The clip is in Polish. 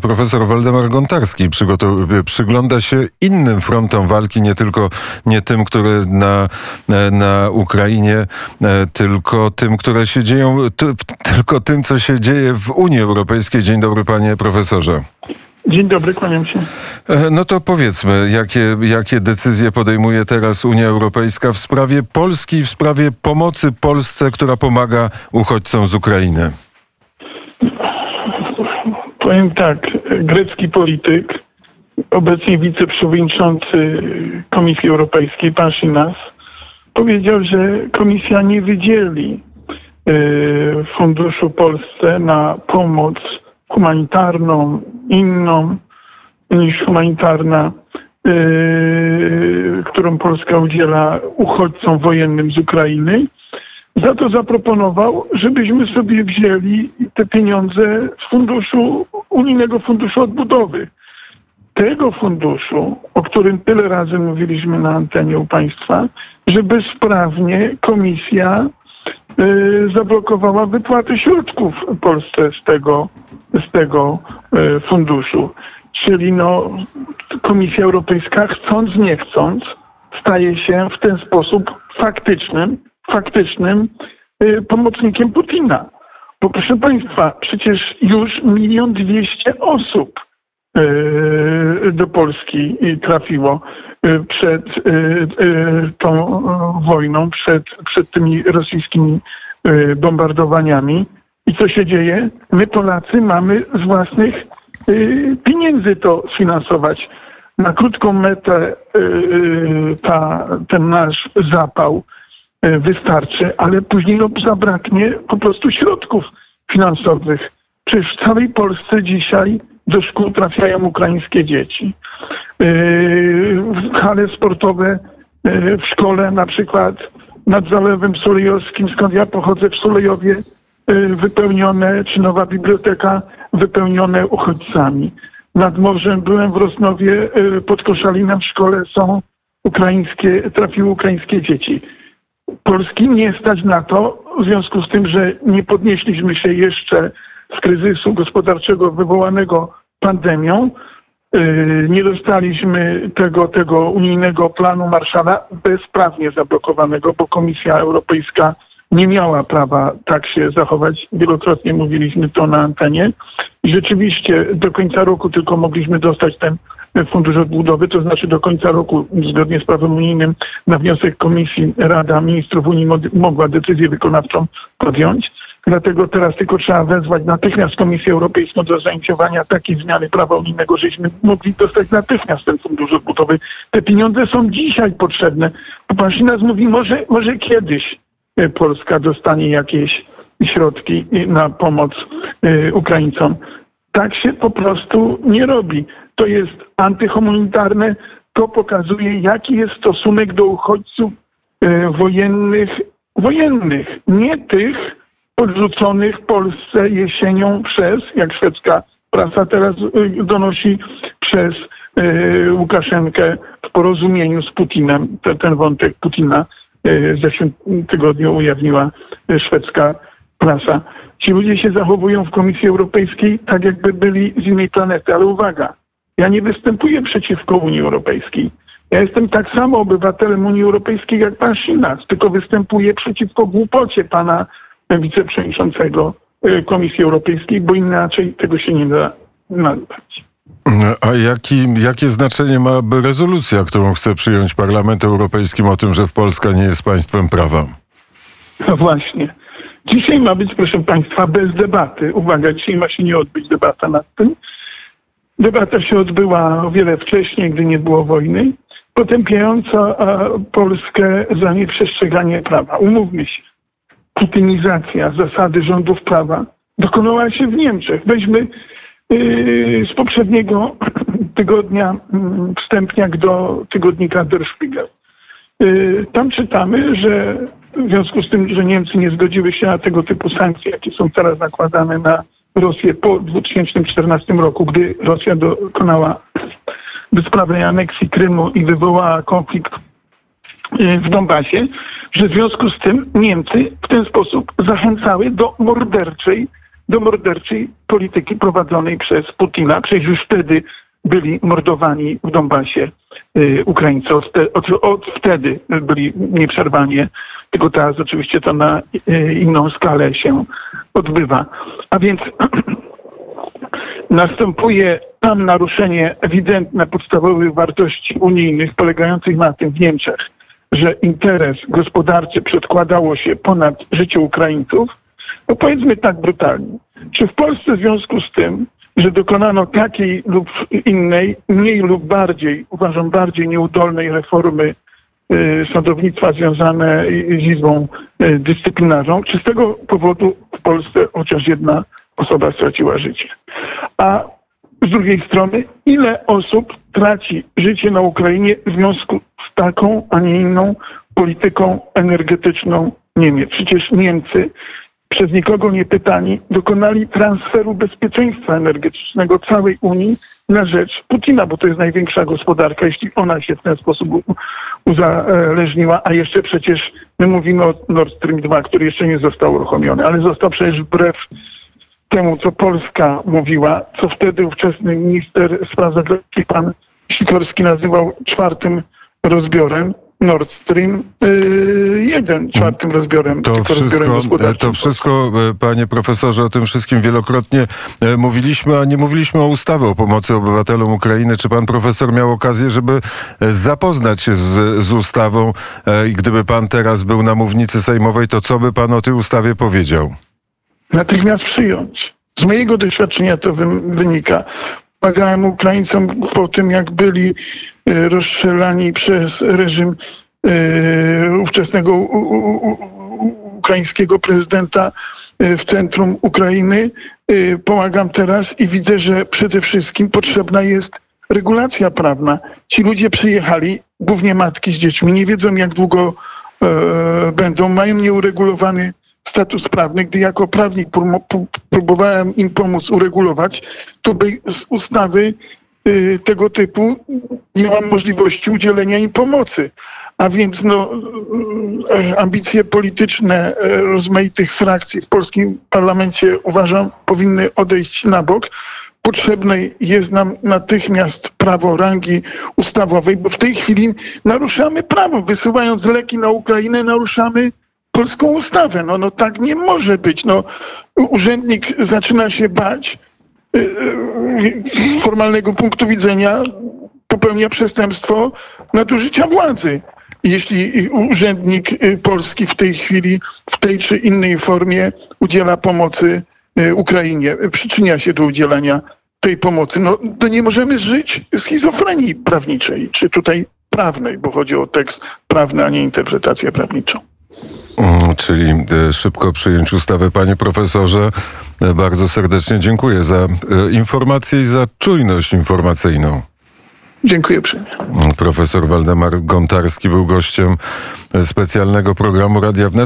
Profesor Waldemar Gontarski przygląda się innym frontom walki, nie tylko nie tym, które na, na Ukrainie, e, tylko tym, które się dzieją, tylko tym, co się dzieje w Unii Europejskiej. Dzień dobry, panie profesorze. Dzień dobry, kłaniam się. E, no to powiedzmy, jakie, jakie decyzje podejmuje teraz Unia Europejska w sprawie Polski, w sprawie pomocy Polsce, która pomaga uchodźcom z Ukrainy? Powiem tak, grecki polityk, obecnie wiceprzewodniczący Komisji Europejskiej, pan Szynas, powiedział, że komisja nie wydzieli e, funduszu Polsce na pomoc humanitarną, inną niż humanitarna, e, którą Polska udziela uchodźcom wojennym z Ukrainy, za to zaproponował, żebyśmy sobie wzięli te pieniądze z funduszu, unijnego funduszu odbudowy. Tego funduszu, o którym tyle razy mówiliśmy na antenie u państwa, że bezprawnie komisja y, zablokowała wypłaty środków Polsce z tego, z tego y, funduszu. Czyli no, Komisja Europejska chcąc, nie chcąc, staje się w ten sposób faktycznym faktycznym y, pomocnikiem Putina. Bo proszę Państwa, przecież już milion dwieście osób y, do Polski trafiło y, przed tą wojną, przed, przed tymi rosyjskimi bombardowaniami. I co się dzieje? My Polacy mamy z własnych pieniędzy to sfinansować. Na krótką metę ta, ten nasz zapał wystarczy, ale później no, zabraknie po prostu środków finansowych. Przecież w całej Polsce dzisiaj do szkół trafiają ukraińskie dzieci. E, hale sportowe e, w szkole na przykład nad Zalewem Sulejowskim, skąd ja pochodzę w Sulejowie, wypełnione, czy nowa biblioteka wypełnione uchodźcami. Nad morzem byłem w Rosnowie, pod Koszalinem w szkole są ukraińskie, trafiły ukraińskie dzieci. Polski nie stać na to, w związku z tym, że nie podnieśliśmy się jeszcze z kryzysu gospodarczego wywołanego pandemią, y, nie dostaliśmy tego, tego unijnego planu Marszala bezprawnie zablokowanego, bo Komisja Europejska nie miała prawa tak się zachować. Wielokrotnie mówiliśmy to na antenie. I rzeczywiście do końca roku tylko mogliśmy dostać ten Fundusz Odbudowy, to znaczy do końca roku, zgodnie z prawem unijnym, na wniosek Komisji Rada Ministrów Unii mogła decyzję wykonawczą podjąć. Dlatego teraz tylko trzeba wezwać natychmiast Komisję Europejską do zainicjowania takiej zmiany prawa unijnego, żeśmy mogli dostać natychmiast ten fundusz odbudowy. Te pieniądze są dzisiaj potrzebne. Pan Szynas mówi, może, może kiedyś Polska dostanie jakieś środki na pomoc e, Ukraińcom. Tak się po prostu nie robi. To jest antyhumanitarne. To pokazuje, jaki jest stosunek do uchodźców wojennych, wojennych, nie tych odrzuconych w Polsce jesienią przez, jak szwedzka prasa teraz donosi, przez Łukaszenkę w porozumieniu z Putinem. Ten wątek Putina w zeszłym tygodniu ujawniła szwedzka prasa. Ci ludzie się zachowują w Komisji Europejskiej tak, jakby byli z innej planety. Ale uwaga, ja nie występuję przeciwko Unii Europejskiej. Ja jestem tak samo obywatelem Unii Europejskiej jak pan Sinas, tylko występuję przeciwko głupocie pana wiceprzewodniczącego y, Komisji Europejskiej, bo inaczej tego się nie da nazwać. A jaki, jakie znaczenie ma rezolucja, którą chce przyjąć Parlament Europejski o tym, że w Polska nie jest państwem prawa? No właśnie. Dzisiaj ma być, proszę Państwa, bez debaty. Uwaga, dzisiaj ma się nie odbyć debata nad tym. Debata się odbyła o wiele wcześniej, gdy nie było wojny, potępiająca Polskę za nieprzestrzeganie prawa. Umówmy się, putinizacja zasady rządów prawa dokonała się w Niemczech. Weźmy z poprzedniego tygodnia yy, wstępniak do tygodnika Der Spiegel. Yy, tam czytamy, że w związku z tym, że Niemcy nie zgodziły się na tego typu sankcje, jakie są teraz nakładane na Rosję po 2014 roku, gdy Rosja dokonała bezprawnej aneksji Krymu i wywołała konflikt y, w Donbasie, że w związku z tym Niemcy w ten sposób zachęcały do morderczej do morderczej polityki prowadzonej przez Putina. Przecież już wtedy byli mordowani w Donbasie y, Ukraińcy. Od, te, od, od wtedy byli nieprzerwanie, tylko teraz oczywiście to na y, inną skalę się odbywa. A więc następuje tam naruszenie ewidentne podstawowych wartości unijnych polegających na tym w Niemczech, że interes gospodarczy przedkładało się ponad życie Ukraińców, no powiedzmy tak brutalnie. Czy w Polsce w związku z tym, że dokonano takiej lub innej, mniej lub bardziej, uważam bardziej nieudolnej reformy y, sądownictwa związane z Izbą y, Dyscyplinarną, czy z tego powodu w Polsce chociaż jedna osoba straciła życie? A z drugiej strony, ile osób traci życie na Ukrainie w związku z taką, a nie inną polityką energetyczną Niemiec? Przecież Niemcy, przez nikogo nie pytani, dokonali transferu bezpieczeństwa energetycznego całej Unii na rzecz Putina, bo to jest największa gospodarka, jeśli ona się w ten sposób uzależniła, a jeszcze przecież my mówimy o Nord Stream 2, który jeszcze nie został uruchomiony, ale został przecież wbrew temu, co Polska mówiła, co wtedy ówczesny minister spraw zagranicznych pan Sikorski nazywał czwartym rozbiorem. Nord Stream yy, jeden czwartym rozbiorem. To rozbiorem wszystko, gospodarczym to Polski. wszystko, e, panie profesorze, o tym wszystkim wielokrotnie e, mówiliśmy, a nie mówiliśmy o ustawie o pomocy obywatelom Ukrainy. Czy pan profesor miał okazję, żeby e, zapoznać się z, z ustawą e, i gdyby pan teraz był na mównicy sejmowej, to co by pan o tej ustawie powiedział? natychmiast przyjąć. Z mojego doświadczenia to wy, wynika. Pomagałem Ukraińcom po tym, jak byli e, rozstrzelani przez reżim e, ówczesnego ukraińskiego prezydenta e, w centrum Ukrainy. Pomagam teraz i widzę, że przede wszystkim potrzebna jest regulacja prawna. Ci ludzie przyjechali, głównie matki z dziećmi, nie wiedzą jak długo będą, mają nieuregulowany status prawny, gdy jako prawnik pró- pró- próbowałem im pomóc uregulować, to by z ustawy y, tego typu nie mam możliwości udzielenia im pomocy. A więc no, y, ambicje polityczne y, rozmaitych frakcji w polskim parlamencie uważam powinny odejść na bok. Potrzebne jest nam natychmiast prawo rangi ustawowej, bo w tej chwili naruszamy prawo. Wysyłając leki na Ukrainę, naruszamy polską ustawę. No, no tak nie może być. No, urzędnik zaczyna się bać y, y, z formalnego punktu widzenia popełnia przestępstwo nadużycia władzy. Jeśli urzędnik y, polski w tej chwili, w tej czy innej formie udziela pomocy y, Ukrainie, y, przyczynia się do udzielania tej pomocy, no to nie możemy żyć schizofrenii prawniczej, czy tutaj prawnej, bo chodzi o tekst prawny, a nie interpretację prawniczą. Mm, Czyli e, szybko przyjąć ustawę. Panie profesorze, e, bardzo serdecznie dziękuję za e, informację i za czujność informacyjną. Dziękuję uprzejmie. Profesor Waldemar Gontarski był gościem specjalnego programu Radia Wnet.